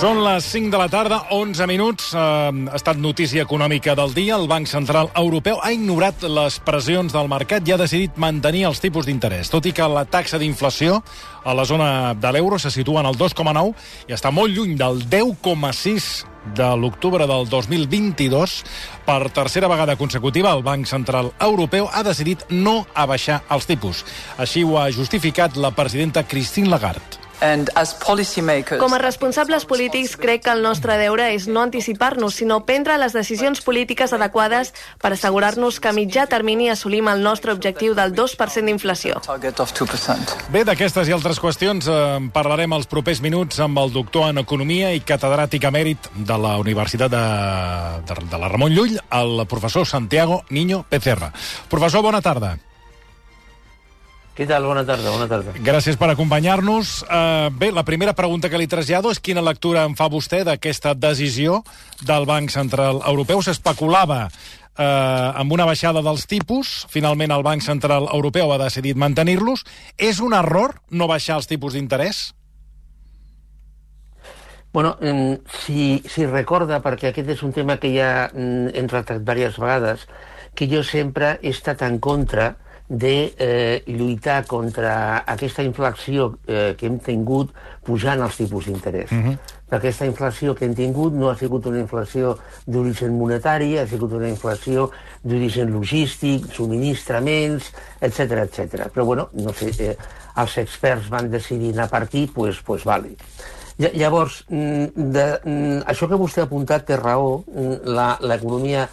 Són les 5 de la tarda, 11 minuts. Eh, ha estat notícia econòmica del dia. El Banc Central Europeu ha ignorat les pressions del mercat i ha decidit mantenir els tipus d'interès. Tot i que la taxa d'inflació a la zona de l'euro se situa en el 2,9 i està molt lluny del 10,6 de l'octubre del 2022, per tercera vegada consecutiva, el Banc Central Europeu ha decidit no abaixar els tipus. Així ho ha justificat la presidenta Christine Lagarde. Com a responsables polítics, crec que el nostre deure és no anticipar-nos, sinó prendre les decisions polítiques adequades per assegurar-nos que a mitjà termini assolim el nostre objectiu del 2% d'inflació. Bé, d'aquestes i altres qüestions eh, parlarem els propers minuts amb el doctor en Economia i catedràtic emèrit de la Universitat de, de, de la Ramon Llull, el professor Santiago Niño Pecerra. Professor, bona tarda. Què tal? Bona tarda, bona tarda. Gràcies per acompanyar-nos. Uh, bé, la primera pregunta que li trasllado és quina lectura en fa vostè d'aquesta decisió del Banc Central Europeu. S'especulava eh, amb una baixada dels tipus. Finalment, el Banc Central Europeu ha decidit mantenir-los. És un error no baixar els tipus d'interès? Bueno, si, si recorda, perquè aquest és un tema que ja mm, hem tractat diverses vegades, que jo sempre he estat en contra de eh, lluitar contra aquesta inflació eh, que hem tingut pujant els tipus d'interès. Uh mhm. -huh. Perquè aquesta inflació que hem tingut no ha sigut una inflació d'origen monetari, ha sigut una inflació d'origen logístic, subministraments, etc etc. Però, bueno, no sé, eh, els experts van decidir anar a partir, doncs, pues, pues vale. Llavors, mm, de, mm, això que vostè ha apuntat té raó, mm, l'economia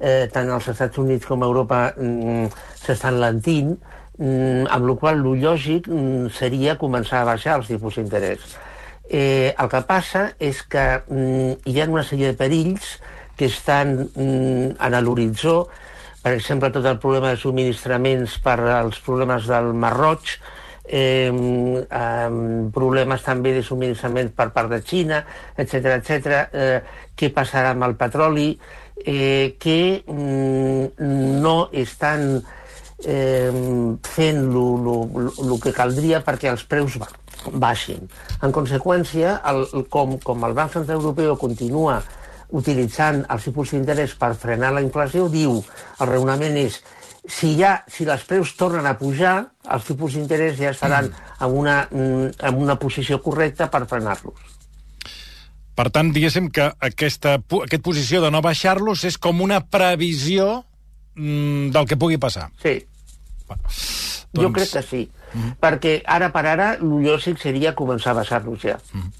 eh, tant als Estats Units com a Europa mm, s'estan lentint, mm, amb la qual lo lògic mm, seria començar a baixar els tipus d'interès. Eh, el que passa és que hi ha una sèrie de perills que estan en l'horitzó, per exemple, tot el problema de subministraments per als problemes del Mar Roig, eh, eh, problemes també de subministrament per part de Xina, etc etc. Eh, què passarà amb el petroli? Eh, que mm, no estan eh, fent el que caldria perquè els preus baixin. En conseqüència, el, com, com el Banc Central Europeu continua utilitzant els tipus d'interès per frenar la inflació, diu, el raonament és, si, ja, si els preus tornen a pujar, els tipus d'interès ja estaran en una, mm, en una posició correcta per frenar-los. Per tant, diguéssim que aquesta, aquesta posició de no baixar-los és com una previsió mm, del que pugui passar. Sí. Bueno, doncs... Jo crec que sí. Mm -hmm. Perquè ara per ara el lògic seria començar a baixar-los ja. Mm -hmm.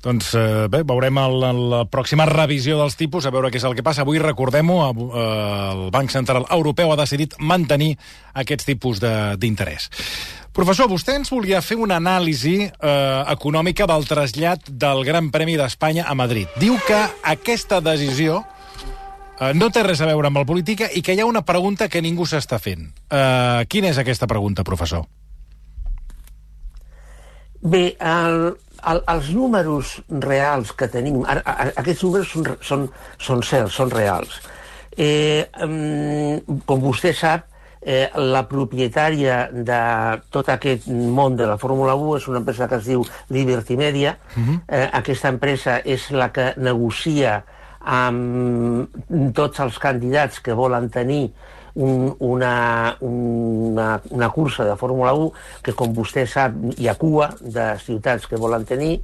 Doncs eh, bé, veurem el, la pròxima revisió dels tipus, a veure què és el que passa. Avui, recordem-ho, el Banc Central Europeu ha decidit mantenir aquests tipus d'interès. Professor, vostè ens volia fer una anàlisi eh, econòmica del trasllat del Gran Premi d'Espanya a Madrid. Diu que aquesta decisió eh, no té res a veure amb la política i que hi ha una pregunta que ningú s'està fent. Eh, quina és aquesta pregunta, professor? Bé, el, el, els números reals que tenim, a, a, aquests números són, són, són certs, són reals. Eh, com vostè sap, eh, la propietària de tot aquest món de la Fórmula 1 és una empresa que es diu Liberty Media. Uh mhm. -huh. eh, aquesta empresa és la que negocia amb tots els candidats que volen tenir un, una, una, una cursa de Fórmula 1 que, com vostè sap, hi ha cua de ciutats que volen tenir.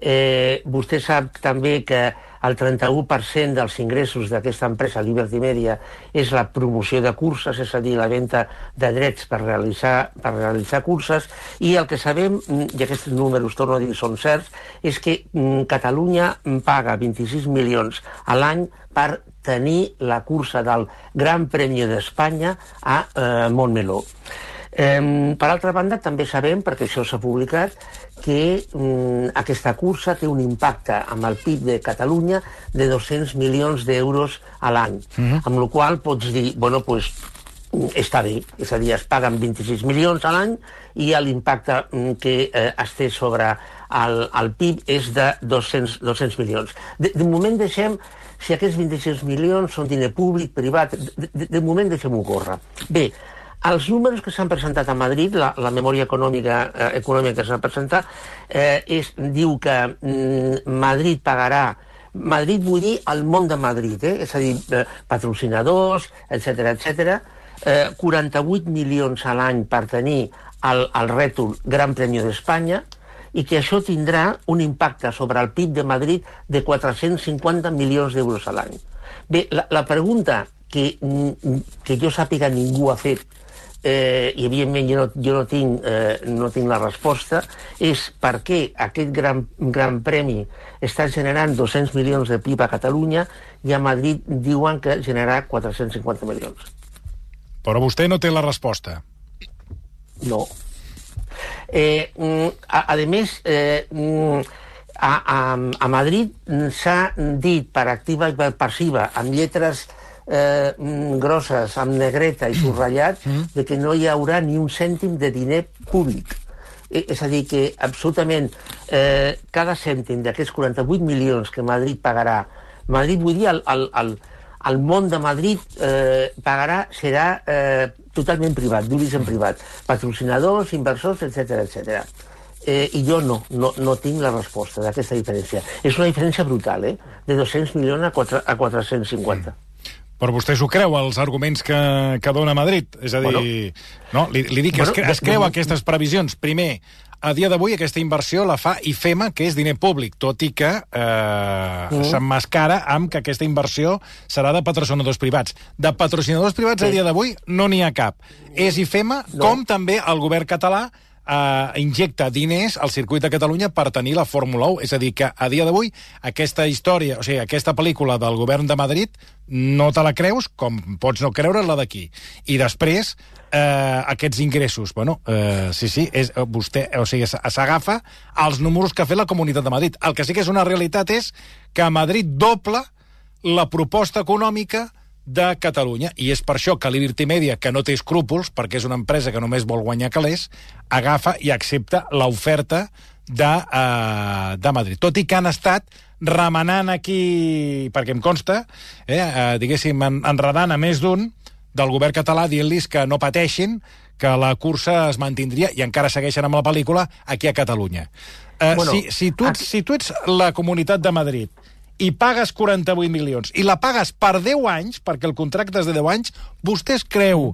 Eh, vostè sap també que el 31% dels ingressos d'aquesta empresa Liberty Media és la promoció de curses, és a dir, la venda de drets per realitzar, per realitzar curses, i el que sabem, i aquests números, torno a dir, són certs, és que mm, Catalunya paga 26 milions a l'any per tenir la cursa del Gran Premi d'Espanya a eh, Montmeló. Eh, per altra banda, també sabem, perquè això s'ha publicat, que mm, aquesta cursa té un impacte amb el PIB de Catalunya de 200 milions d'euros a l'any, mhm. -huh. amb la qual pots dir, bueno, pues, està bé, és a dir, es paguen 26 milions a l'any i l'impacte mm, que eh, es té sobre el, el PIB és de 200, 200 milions. De, de moment deixem, si aquests 26 milions són diner públic, privat, de, de, de moment deixem-ho córrer. Bé, els números que s'han presentat a Madrid, la, la memòria econòmica, eh, econòmica que s'ha presentat, eh, és, diu que mm, Madrid pagarà Madrid vull dir el món de Madrid, eh? és a dir, eh, patrocinadors, etc etc. Eh, 48 milions a l'any per tenir el, el rètol Gran Premi d'Espanya i que això tindrà un impacte sobre el PIB de Madrid de 450 milions d'euros a l'any. Bé, la, la pregunta que, que jo sàpiga ningú ha fet eh, i evidentment jo no, jo no, tinc, eh, no tinc la resposta, és per què aquest gran, gran premi està generant 200 milions de PIB a Catalunya i a Madrid diuen que generarà 450 milions. Però vostè no té la resposta. No. Eh, mm, a, a més, eh, mm, a, a, a Madrid s'ha dit per activa i per passiva, amb lletres eh, mm, grosses, amb negreta i subratllat, mm. de que no hi haurà ni un cèntim de diner públic. És a dir, que absolutament eh, cada cèntim d'aquests 48 milions que Madrid pagarà, Madrid vull dir el, el, el, el món de Madrid eh, pagarà, serà eh, totalment privat, d'origen privat. Patrocinadors, inversors, etc etc. Eh, I jo no, no, no tinc la resposta d'aquesta diferència. És una diferència brutal, eh? De 200 milions a, 4, a 450. Mm. Però vostè s'ho creu, els arguments que, que dona Madrid? És a dir, bueno, no, li, li dic, bueno, es, es creu aquestes previsions. Primer, a dia d'avui aquesta inversió la fa IFEMA, que és diner públic, tot i que eh, mm. s'emmascara amb que aquesta inversió serà de patrocinadors privats. De patrocinadors privats sí. a dia d'avui no n'hi ha cap. És IFEMA, no. com també el govern català eh, injecta diners al circuit de Catalunya per tenir la Fórmula 1. És a dir, que a dia d'avui aquesta història, o sigui, aquesta pel·lícula del govern de Madrid no te la creus com pots no creure la d'aquí. I després, eh, aquests ingressos, bueno, eh, sí, sí, és, eh, vostè, o sigui, s'agafa els números que ha fet la Comunitat de Madrid. El que sí que és una realitat és que Madrid doble la proposta econòmica de Catalunya. I és per això que Liberty Media, que no té escrúpols, perquè és una empresa que només vol guanyar calés, agafa i accepta l'oferta de, uh, de Madrid. Tot i que han estat remenant aquí, perquè em consta, eh, uh, diguéssim, en, enredant a més d'un del govern català dient-los que no pateixin, que la cursa es mantindria i encara segueixen amb la pel·lícula aquí a Catalunya. Uh, bueno, si, si, tu, aquí... si tu ets la Comunitat de Madrid i pagues 48 milions i la pagues per 10 anys, perquè el contracte és de 10 anys, vostè es creu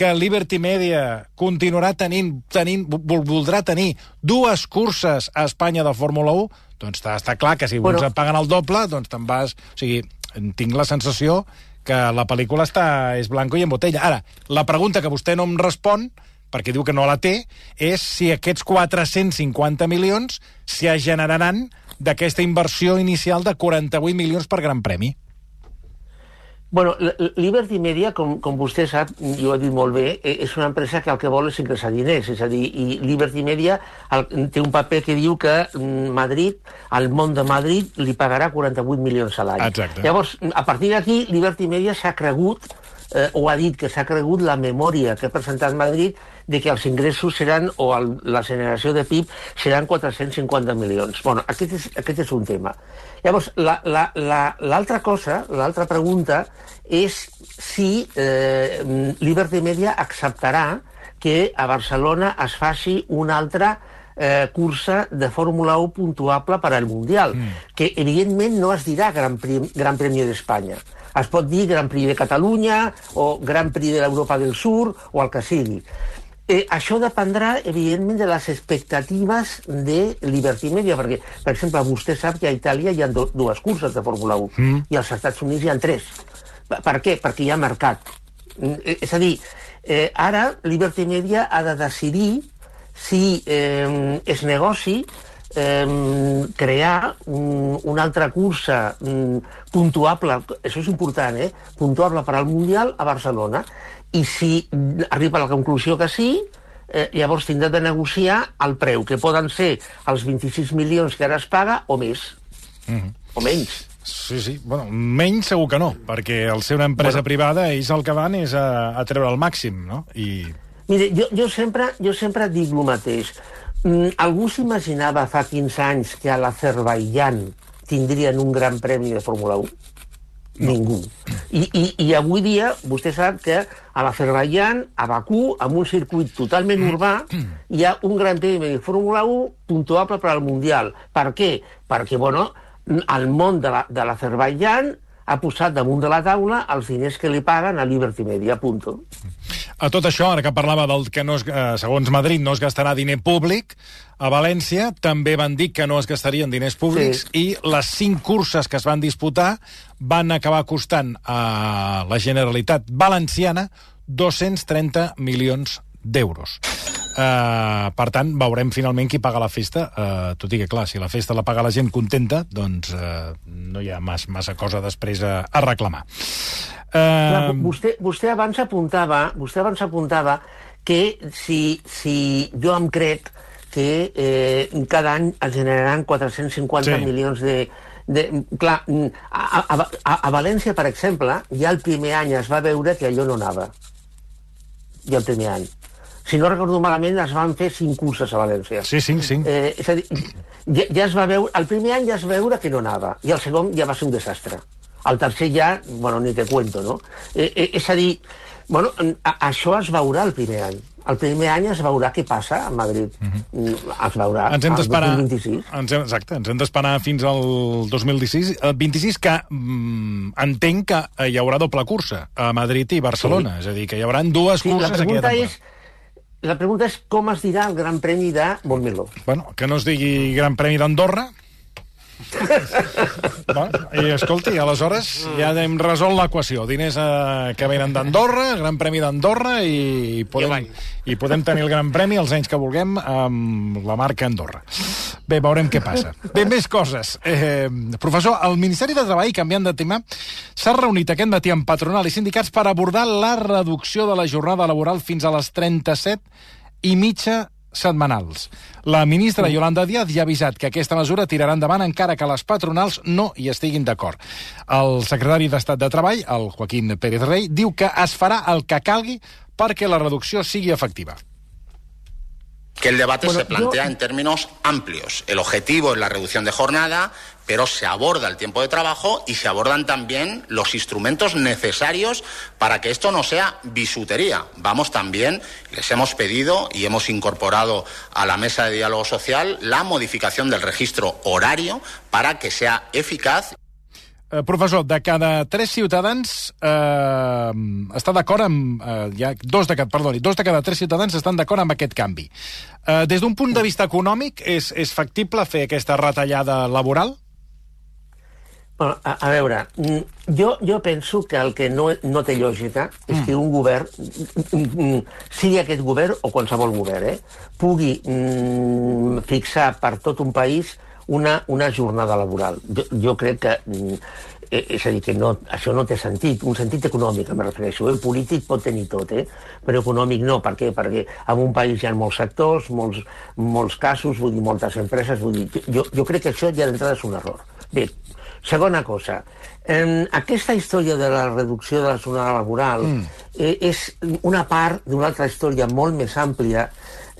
que Liberty Media continuarà tenint, tenint voldrà tenir dues curses a Espanya de Fórmula 1? Doncs està, està clar que si bueno. ens paguen el doble, doncs te'n vas... O sigui, tinc la sensació que la pel·lícula està, és blanco i en botella. Ara, la pregunta que vostè no em respon, perquè diu que no la té, és si aquests 450 milions s'hi generaran d'aquesta inversió inicial de 48 milions per Gran Premi? Bueno, Liberty Media, com, com vostè sap, jo ho he dit molt bé, eh, és una empresa que el que vol és ingressar diners, és a dir, i Liberty Media el, té un paper que diu que mm, Madrid, el món de Madrid, li pagarà 48 milions a l'any. Llavors, a partir d'aquí, Liberty Media s'ha cregut eh, o ha dit que s'ha cregut la memòria que ha presentat Madrid de que els ingressos seran, o el, la generació de PIB seran 450 milions. Bueno, aquest és, aquest és un tema. Llavors, l'altra la, la, la, cosa, l'altra pregunta, és si eh, Liberty Media acceptarà que a Barcelona es faci una altra eh, cursa de Fórmula 1 puntuable per al Mundial, mm. que evidentment no es dirà Gran, Premi, Gran Premi d'Espanya. Es pot dir Gran Prix de Catalunya o Gran Prix de l'Europa del Sur o el que sigui. Eh, això dependrà, evidentment, de les expectatives de Liberty Media, perquè, per exemple, vostè sap que a Itàlia hi ha do, dues curses de Fórmula 1 mm. i als Estats Units hi ha tres. Per què? Perquè hi ha mercat. Eh, és a dir, eh, ara Liberty Media ha de decidir si eh, es negoci eh, crear un, una altra cursa mm, puntuable, això és important, eh? puntuable per al Mundial a Barcelona. I si arriba a la conclusió que sí, eh, llavors tindrà de negociar el preu, que poden ser els 26 milions que ara es paga o més. Mm -hmm. O menys. Sí, sí. Bueno, menys segur que no, perquè al ser una empresa bueno. privada, ells el que van és a, a treure el màxim, no? I... Mire, jo, jo, sempre, jo sempre dic el mateix. Mm, algú s'imaginava fa 15 anys que a l'Azerbaidjan tindrien un gran premi de Fórmula 1? No. Ningú. I, i, I avui dia, vostè sap que a l'Azerbaiyán, a Bakú, amb un circuit totalment urbà, hi ha un gran premi de Fórmula 1 puntuable per al Mundial. Per què? Perquè, bueno, el món de l'Azerbaiyán la, ha posat damunt de la taula els diners que li paguen a Liberty Media, punto. A tot això, ara que parlava del que no es, eh, segons Madrid no es gastarà diner públic, a València també van dir que no es gastarien diners públics sí. i les cinc curses que es van disputar van acabar costant a la Generalitat Valenciana 230 milions d'euros. Uh, per tant, veurem finalment qui paga la festa, uh, tot i que, clar, si la festa la paga la gent contenta, doncs uh, no hi ha massa, massa cosa després a, a reclamar. Clar, vostè, vostè abans apuntava, vostè abans apuntava que si, si jo em crec que eh, cada any es generaran 450 sí. milions de, de, clar, a, a, a, a València, per exemple, ja el primer any es va veure que allò no anava. Ja el primer any si no recordo malament, es van fer cinc curses a València. Sí, cinc, cinc. Eh, és a dir, ja, ja es va veure, el primer any ja es va veure que no anava, i el segon ja va ser un desastre. El tercer ja, bueno, ni te cuento, no? Eh, eh, és a dir, bueno, a, això es veurà el primer any. El primer any es veurà què passa a Madrid. Mm -hmm. Es veurà ens hem d'esperar. Ens hem, exacte, ens hem d'esperar fins al 2026. El 26 que mm, entenc que hi haurà doble cursa a Madrid i Barcelona. Sí. És a dir, que hi haurà dues sí, curses la pregunta és la pregunta és com es dirà el Gran Premi de Montmeló. Bueno, que no es digui Gran Premi d'Andorra, bueno, I escolti, aleshores ja hem resolt l'equació. Diners eh, que venen d'Andorra, Gran Premi d'Andorra i podem, i podem tenir el Gran Premi els anys que vulguem amb la marca Andorra. Bé, veurem què passa. Bé, més coses. Eh, professor, el Ministeri de Treball, canviant de tema, s'ha reunit aquest matí amb patronal i sindicats per abordar la reducció de la jornada laboral fins a les 37 i mitja setmanals. La ministra Yolanda Díaz ja ha avisat que aquesta mesura tirarà endavant encara que les patronals no hi estiguin d'acord. El secretari d'Estat de Treball, el Joaquín Pérez Rey, diu que es farà el que calgui perquè la reducció sigui efectiva. que el debate bueno, se plantea yo... en términos amplios. El objetivo es la reducción de jornada, pero se aborda el tiempo de trabajo y se abordan también los instrumentos necesarios para que esto no sea bisutería. Vamos también, les hemos pedido y hemos incorporado a la mesa de diálogo social la modificación del registro horario para que sea eficaz Eh, professor, de cada tres ciutadans eh, està d'acord amb... Eh, ja, dos de perdoni, dos de cada tres ciutadans estan d'acord amb aquest canvi. Eh, des d'un punt de vista econòmic, és, és factible fer aquesta retallada laboral? Bueno, a, a veure, mm, jo, jo penso que el que no, no té lògica és mm. que un govern, mm, mm, sigui aquest govern o qualsevol govern, eh, pugui mm, fixar per tot un país una, una jornada laboral. Jo, jo crec que eh, és a dir, que no, això no té sentit, un sentit econòmic, em refereixo. El polític pot tenir tot, eh? però econòmic no. Per què? Perquè en un país hi ha molts sectors, molts, molts casos, vull dir, moltes empreses, vull dir, jo, jo crec que això ja d'entrada és un error. Bé, segona cosa, eh, aquesta història de la reducció de la jornada laboral mm. eh, és una part d'una altra història molt més àmplia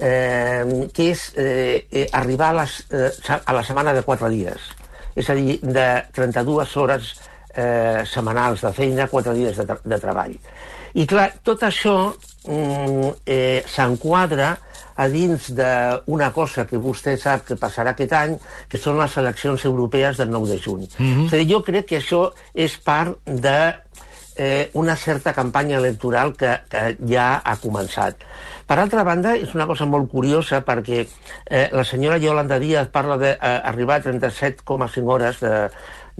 eh, que és eh, eh, arribar a, les, eh, a la setmana de 4 dies. És a dir, de 32 hores eh, setmanals de feina, 4 dies de, tra de treball. I clar, tot això mm, eh, s'enquadra a dins d'una cosa que vostè sap que passarà aquest any, que són les eleccions europees del 9 de juny. Mm -hmm. És a dir, jo crec que això és part de eh, una certa campanya electoral que, que ja ha començat. Per altra banda, és una cosa molt curiosa perquè eh, la senyora Yolanda Díaz parla d'arribar eh, a 37,5 hores de,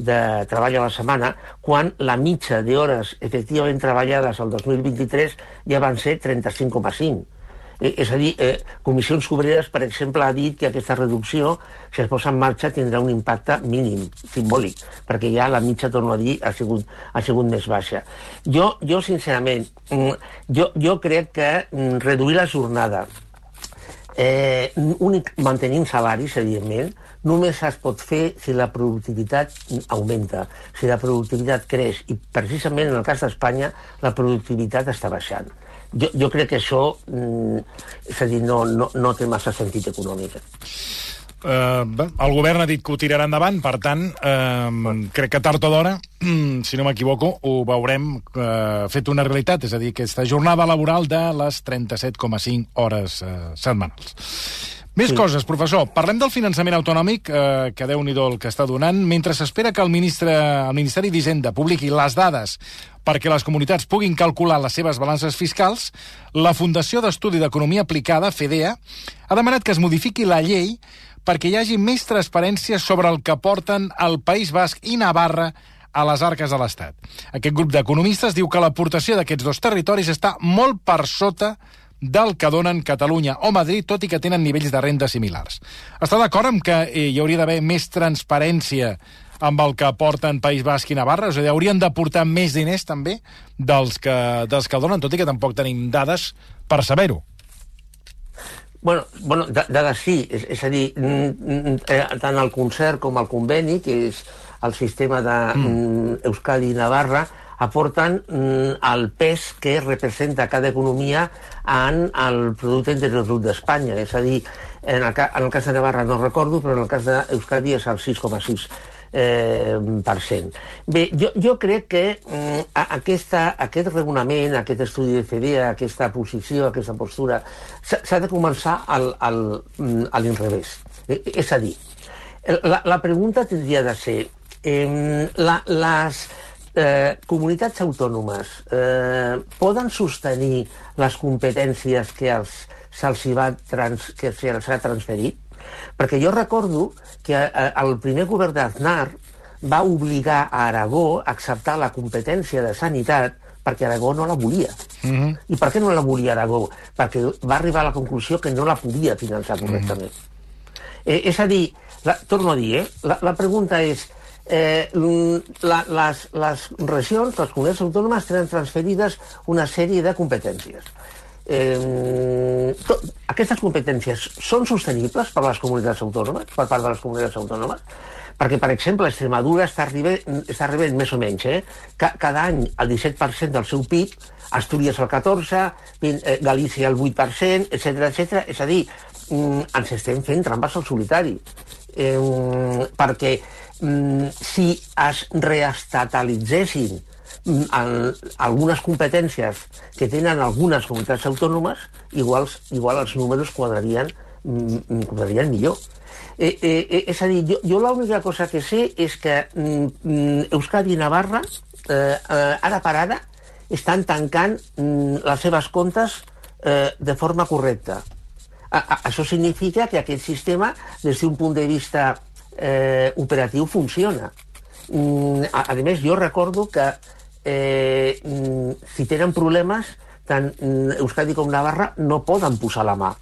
de treball a la setmana, quan la mitja d'hores efectivament treballades el 2023 ja van ser 35,5 Eh, és a dir, eh, Comissions Obreres, per exemple, ha dit que aquesta reducció, si es posa en marxa, tindrà un impacte mínim, simbòlic, perquè ja la mitja, torno a dir, ha sigut, ha sigut més baixa. Jo, jo sincerament, mm, jo, jo crec que mm, reduir la jornada eh, únic, mantenint salaris, evidentment, només es pot fer si la productivitat augmenta, si la productivitat creix, i precisament en el cas d'Espanya la productivitat està baixant jo, jo crec que això mm, és a dir, no, no, no té massa sentit econòmic. Uh, bé, el govern ha dit que ho tirarà endavant, per tant, uh, crec que tard o d'hora, si no m'equivoco, ho veurem uh, fet una realitat, és a dir, aquesta jornada laboral de les 37,5 hores uh, setmanals. Més sí. coses, professor. Parlem del finançament autonòmic, eh, que déu nhi el que està donant, mentre s'espera que el, ministre, el Ministeri d'Hisenda publiqui les dades perquè les comunitats puguin calcular les seves balances fiscals, la Fundació d'Estudi d'Economia Aplicada, FEDEA, ha demanat que es modifiqui la llei perquè hi hagi més transparència sobre el que porten el País Basc i Navarra a les arques de l'Estat. Aquest grup d'economistes diu que l'aportació d'aquests dos territoris està molt per sota del que donen Catalunya o Madrid, tot i que tenen nivells de renda similars. Està d'acord amb que hi hauria d'haver més transparència amb el que aporten País Basc i Navarra? És a dir, haurien d'aportar més diners també dels que, dels que donen, tot i que tampoc tenim dades per saber-ho. Bueno, bueno dades sí, és, és a dir, eh, tant el concert com el conveni, que és el sistema d'Euskadi mm. i Navarra, aporten mm, el pes que representa cada economia en el producte interior brut d'Espanya. És a dir, en el, en el cas de Navarra no recordo, però en el cas d'Euskadi és el 6,6 eh, per cent. Bé, jo, jo crec que mm, aquesta, aquest regulament, aquest estudi de FEDEA, aquesta posició, aquesta postura, s'ha de començar al, al, mm, a l'inrevés. Eh, és a dir, la, la pregunta tindria de ser eh, la, les eh, comunitats autònomes eh, poden sostenir les competències que se'ls va, trans, que se ha transferit? Perquè jo recordo que eh, el primer govern d'Aznar va obligar a Aragó a acceptar la competència de sanitat perquè Aragó no la volia. Mm -hmm. I per què no la volia Aragó? Perquè va arribar a la conclusió que no la podia finançar correctament. Mm -hmm. eh, és a dir, la, torno a dir, eh, la, la pregunta és eh, la, les, les regions, les comunitats autònomes, tenen transferides una sèrie de competències. Eh, to, aquestes competències són sostenibles per les comunitats autònomes, per part de les comunitats autònomes? Perquè, per exemple, Extremadura està arribant, està arribant més o menys, eh? cada any el 17% del seu PIB, Astúries el 14%, eh, Galícia el 8%, etc etc. És a dir, mm, ens estem fent trampes al solitari. Eh, perquè mm, si es reestatalitzessin mm, el, algunes competències que tenen algunes comunitats autònomes, igual, igual els números quadrarien, mm, mm, quadrarien millor. Eh, eh, eh, és a dir, jo, jo l'única cosa que sé és que mm, Euskadi i Navarra, eh, eh, ara per ara, estan tancant mm, les seves comptes eh, de forma correcta. A, a, això significa que aquest sistema, des d'un punt de vista eh, operatiu funciona. Mm, a, a més, jo recordo que eh, mm, si tenen problemes, tant mm, Euskadi com Navarra no poden posar la mà.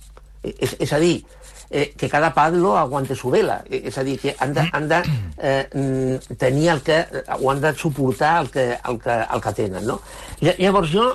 Eh, és, és a dir, eh, que cada padlo aguante su vela. Eh, és a dir, que han de, han de eh, mm, tenir el que, o han de suportar el que, el que, el que tenen. No? Llavors jo,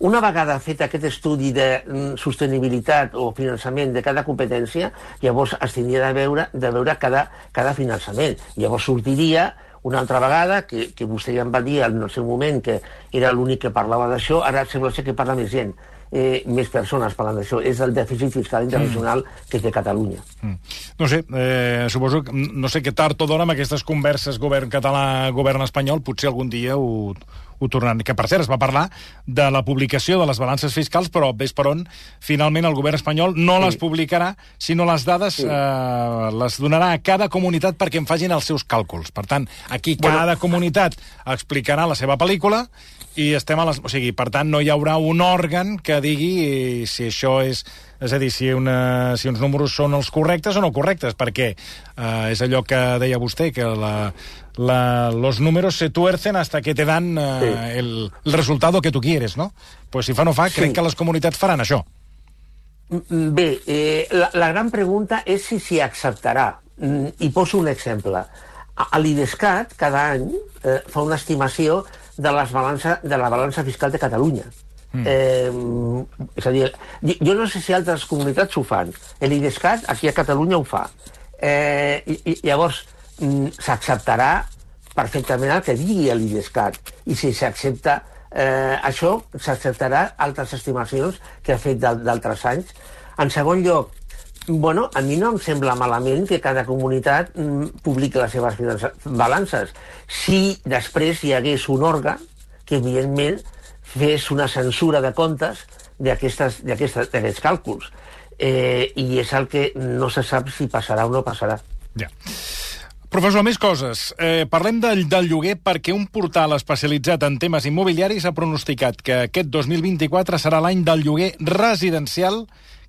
una vegada fet aquest estudi de sostenibilitat o finançament de cada competència, llavors es tindria de veure, de veure cada, cada finançament. Llavors sortiria una altra vegada, que, que vostè ja em va dir en el seu moment que era l'únic que parlava d'això, ara sembla ser que parla més gent eh, més persones parlant d'això. És el dèficit fiscal internacional mm. que té Catalunya. Mm. No sé, eh, suposo que no sé que tard o d'hora amb aquestes converses govern català, govern espanyol, potser algun dia ho, ho tornaran. Que, per cert, es va parlar de la publicació de les balances fiscals, però ves per on, finalment el govern espanyol no sí. les publicarà, sinó les dades sí. eh, les donarà a cada comunitat perquè en facin els seus càlculs. Per tant, aquí bueno, cada comunitat explicarà la seva pel·lícula i estem a les... O sigui, per tant, no hi haurà un òrgan que digui si això és... És a dir, si, una, si uns números són els correctes o no correctes, perquè eh, és allò que deia vostè, que la, la, los números se tuercen hasta que te dan eh, sí. el, el resultado que tu quieres, ¿no? Pues si fa no fa, sí. crec que les comunitats faran això. Bé, eh, la, la gran pregunta és si s'hi acceptarà. Mm, I poso un exemple. A l'IDESCAT, cada any, eh, fa una estimació de, les balança, de la balança fiscal de Catalunya. Mm. Eh, és a dir, jo no sé si altres comunitats ho fan. L'IDESCAT aquí a Catalunya ho fa. Eh, i, i llavors mm, s'acceptarà perfectament el que digui l'IDESCAT. I si s'accepta eh, això, s'acceptarà altres estimacions que ha fet d'altres anys. En segon lloc, Bueno, a mi no em sembla malament que cada comunitat mm, publiqui les seves balances. Si després hi hagués un òrgan que, evidentment, fes una censura de comptes d'aquests càlculs. Eh, I és el que no se sap si passarà o no passarà. Ja. Professor, més coses. Eh, parlem del, del lloguer perquè un portal especialitzat en temes immobiliaris ha pronosticat que aquest 2024 serà l'any del lloguer residencial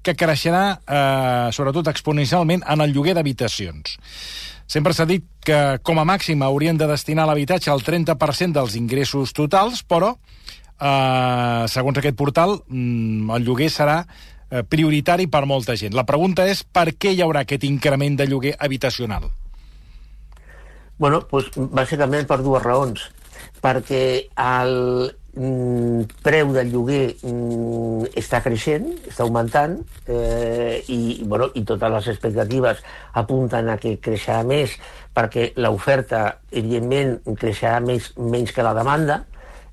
que creixerà, eh, sobretot exponencialment, en el lloguer d'habitacions. Sempre s'ha dit que, com a màxim, haurien de destinar l'habitatge al 30% dels ingressos totals, però, eh, segons aquest portal, mm, el lloguer serà eh, prioritari per molta gent. La pregunta és per què hi haurà aquest increment de lloguer habitacional? Bueno, pues, bàsicament per dues raons. Perquè el mm, preu del lloguer mm, està creixent, està augmentant, eh, i, bueno, i totes les expectatives apunten a que creixerà més perquè l'oferta, evidentment, creixerà més, menys que la demanda,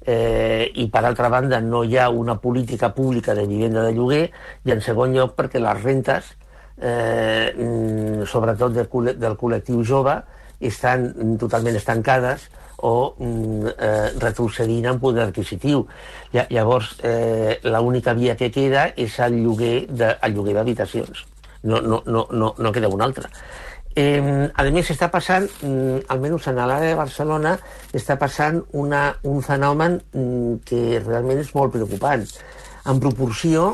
eh, i per altra banda no hi ha una política pública de vivenda de lloguer, i en segon lloc perquè les rentes, eh, mm, sobretot del, col·lectiu jove, estan totalment estancades o mm, eh, retrocedint en poder adquisitiu. Llavors, eh, l'única via que queda és el lloguer de, el lloguer d'habitacions. No, no, no, no, no queda una altra. Eh, a més, està passant, mm, almenys en l'àrea de Barcelona, està passant una, un fenomen mm, que realment és molt preocupant. En proporció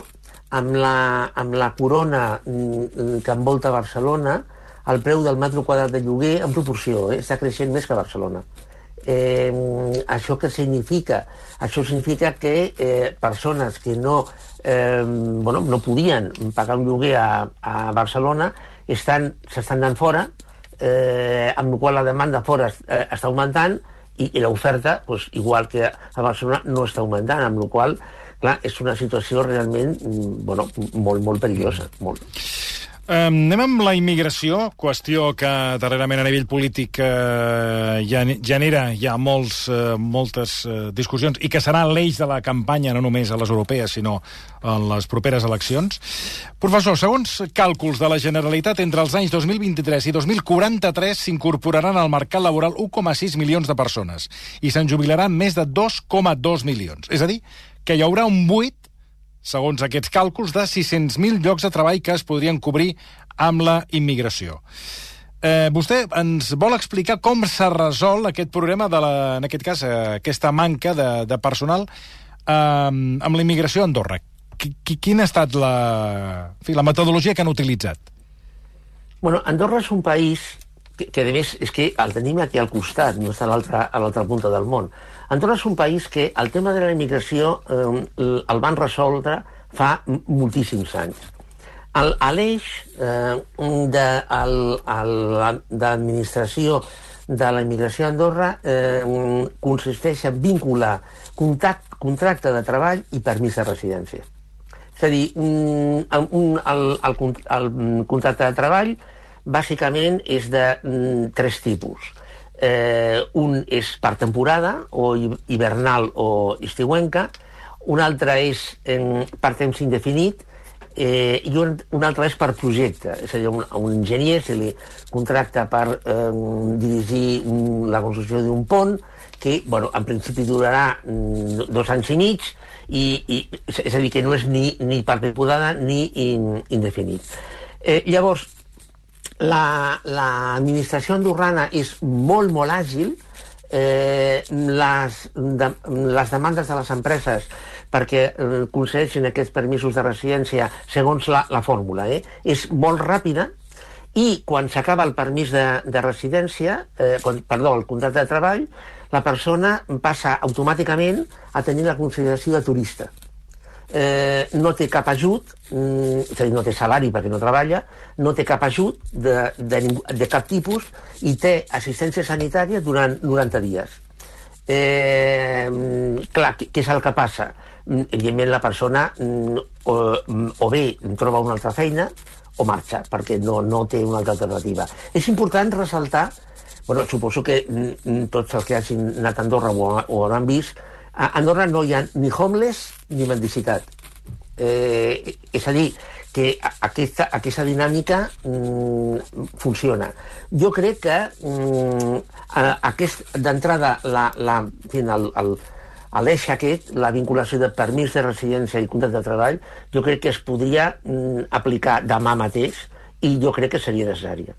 amb la, amb la corona mm, que envolta Barcelona, el preu del metre quadrat de lloguer en proporció, eh? està creixent més que Barcelona. Eh, això què significa? Això significa que eh, persones que no, eh, bueno, no podien pagar un lloguer a, a Barcelona s'estan anant fora, eh, amb la qual la demanda fora eh, està augmentant i, i l'oferta, pues, igual que a Barcelona, no està augmentant, amb la qual clar, és una situació realment mm, bueno, molt, molt perillosa. Molt. Um, anem amb la immigració, qüestió que darrerament a nivell polític uh, genera ja molts, uh, moltes uh, discussions i que serà l'eix de la campanya no només a les europees, sinó en les properes eleccions. Professor, segons càlculs de la Generalitat, entre els anys 2023 i 2043 s'incorporaran al mercat laboral 1,6 milions de persones i se'n jubilaran més de 2,2 milions. És a dir, que hi haurà un buit segons aquests càlculs, de 600.000 llocs de treball que es podrien cobrir amb la immigració. Eh, vostè ens vol explicar com s'ha resolt aquest problema, de la, en aquest cas, eh, aquesta manca de, de personal eh, amb la immigració a Andorra. Qu quina ha estat la, fi, la metodologia que han utilitzat? Bueno, Andorra és un país que, que a més, és que el tenim aquí al costat, no està a l'altra punta del món. Andorra és un país que el tema de la immigració eh, el van resoldre fa moltíssims anys. L'eix eh, de, de la immigració a Andorra eh, consisteix en vincular contact, contracte de treball i permís de residència. És a dir, un, un, el, el, el contracte de treball bàsicament és de mm, tres tipus eh, un és per temporada, o hivernal o estiuenca, un altre és en, per temps indefinit, eh, i un, un altre és per projecte, és a dir, un, un enginyer se li contracta per eh, dirigir la construcció d'un pont, que, bueno, en principi durarà mm, dos anys i mig, i, i, és a dir, que no és ni, ni per temporada ni in, indefinit. Eh, llavors, l'administració la, andorrana és molt, molt àgil, eh, les, de, les demandes de les empreses perquè eh, concedeixin aquests permisos de residència segons la, la fórmula, eh, és molt ràpida i quan s'acaba el permís de, de residència, eh, quan, perdó, el contracte de treball, la persona passa automàticament a tenir la consideració de turista eh, no té cap ajut, mm, és a dir, no té salari perquè no treballa, no té cap ajut de, de, de cap tipus i té assistència sanitària durant 90 dies. Eh, clar, què és el que passa? Mm, evidentment la persona mm, o, o bé troba una altra feina o marxa, perquè no, no té una altra alternativa. És important ressaltar, bueno, suposo que tots els que hagin anat a Andorra ho, ho hauran vist, a Andorra no hi ha ni homeless ni mendicitat. Eh, és a dir, que aquesta, aquesta dinàmica mm, funciona. Jo crec que mm, aquest d'entrada la, la, el, l'eix aquest, la vinculació de permís de residència i contracte de treball, jo crec que es podria mm, aplicar demà mateix i jo crec que seria necessària.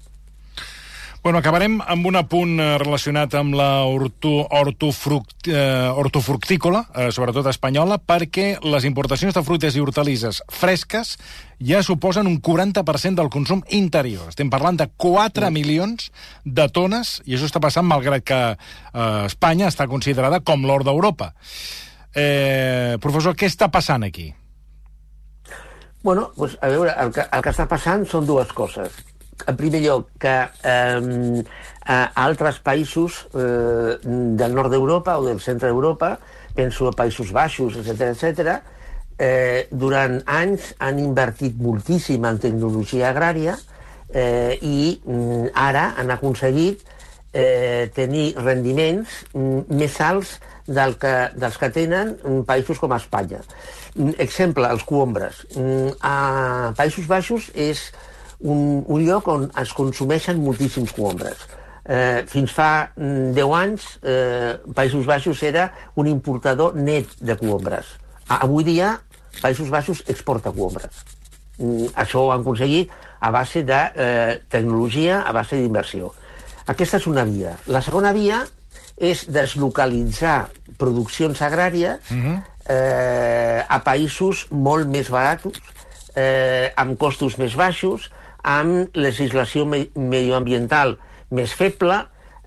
Bueno, acabarem amb un apunt eh, relacionat amb la orto, ortofruct, eh, hortofructícola, eh, sobretot espanyola, perquè les importacions de fruites i hortalisses fresques ja suposen un 40% del consum interior. Estem parlant de 4 mm. milions de tones, i això està passant malgrat que eh, Espanya està considerada com l'or d'Europa. Eh, professor, què està passant aquí? Bueno, pues, a veure, el que, el que està passant són dues coses en primer lloc, que eh, a altres països eh, del nord d'Europa o del centre d'Europa, penso a Països Baixos, etc etc, eh, durant anys han invertit moltíssim en tecnologia agrària eh, i mm, ara han aconseguit eh, tenir rendiments mm, més alts del que, dels que tenen països com Espanya. Mm, exemple, els coombres. A Països Baixos és un, un lloc on es consumeixen moltíssims cogombres. Eh, fins fa 10 mm, anys, eh, Països Baixos era un importador net de cogombres. Avui dia, Països Baixos exporta cogombres. Mm, això ho han aconseguit a base de eh, tecnologia, a base d'inversió. Aquesta és una via. La segona via és deslocalitzar produccions agràries uh mhm. -huh. eh, a països molt més barats, eh, amb costos més baixos, amb legislació me medioambiental més feble,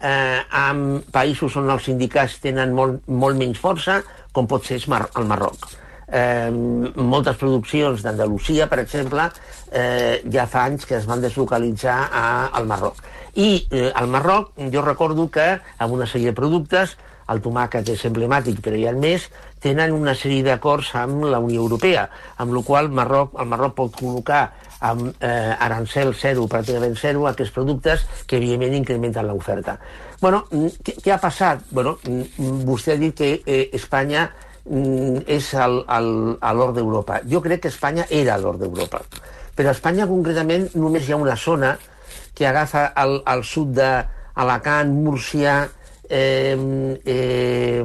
eh, amb països on els sindicats tenen molt, molt menys força, com pot ser el Marroc. Eh, moltes produccions d'Andalusia, per exemple, eh, ja fa anys que es van deslocalitzar a, al Marroc. I eh, al Marroc, jo recordo que amb una sèrie de productes, el tomàquet és emblemàtic, però hi ha més, tenen una sèrie d'acords amb la Unió Europea, amb la qual Marroc, el Marroc pot col·locar amb eh, arancel zero, pràcticament zero, aquests productes que, evidentment, incrementen l'oferta. Bueno, mm, què, què ha passat? Bueno, mm, vostè ha dit que eh, Espanya mm, és l'or d'Europa. Jo crec que Espanya era l'or d'Europa. Però a Espanya, concretament, només hi ha una zona que agafa al, al sud d'Alacant, Múrcia, eh, eh,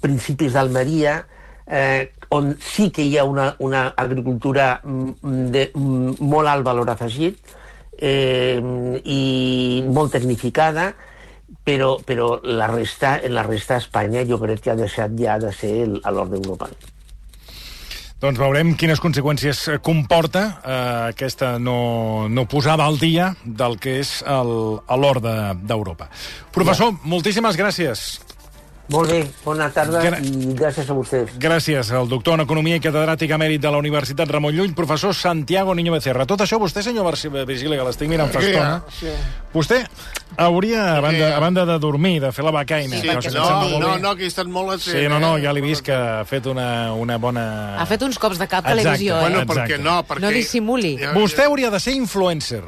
principis d'Almeria, eh, on sí que hi ha una, una agricultura mm, de mm, molt alt valor afegit eh, i molt tecnificada, però, però la resta, en la resta d'Espanya jo crec que ha deixat ja de ser l'or d'Europa. Doncs veurem quines conseqüències comporta eh, aquesta no, no posada al dia del que és l'or d'Europa. Professor, ja. moltíssimes gràcies. Molt bé, bona tarda Gra i gràcies a vostès. Gràcies al doctor en Economia i catedràtic emèrit de la Universitat Ramon Llull, professor Santiago Niño Becerra. Tot això vostè, senyor Virgili, que l'estic mirant fa estona, sí. vostè hauria, a banda, a banda de dormir, de fer la becaina... Sí, que no, no, no, que he estat molt... Sí, no, no, ja l'he vist que ha fet una, una bona... Ha fet uns cops de cap a televisió, eh? Bueno, perquè no, perquè... No dissimuli. Vostè hauria de ser influencer.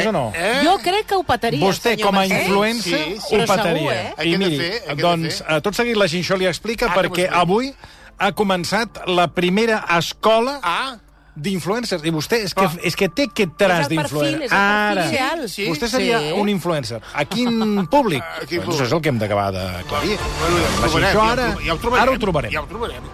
És o no? Eh? Jo crec que ho petaria, Vostè, com a influencer, sí, sí. ho petaria. Segur, eh? I miri, fer, doncs, eh, tot seguit la Xinxó li explica ah, perquè avui ha començat la primera escola ah d'influencers. I vostè és que, oh. és que té aquest traç d'influencer. Ara, sí, vostè seria sí. un influencer. A quin públic? A quin públic? Doncs és el que hem d'acabar d'aclarir. Bueno, ja, ja, ho trobarem, ara, ja, ho trobarem, ara ho trobarem. Ja ho trobarem.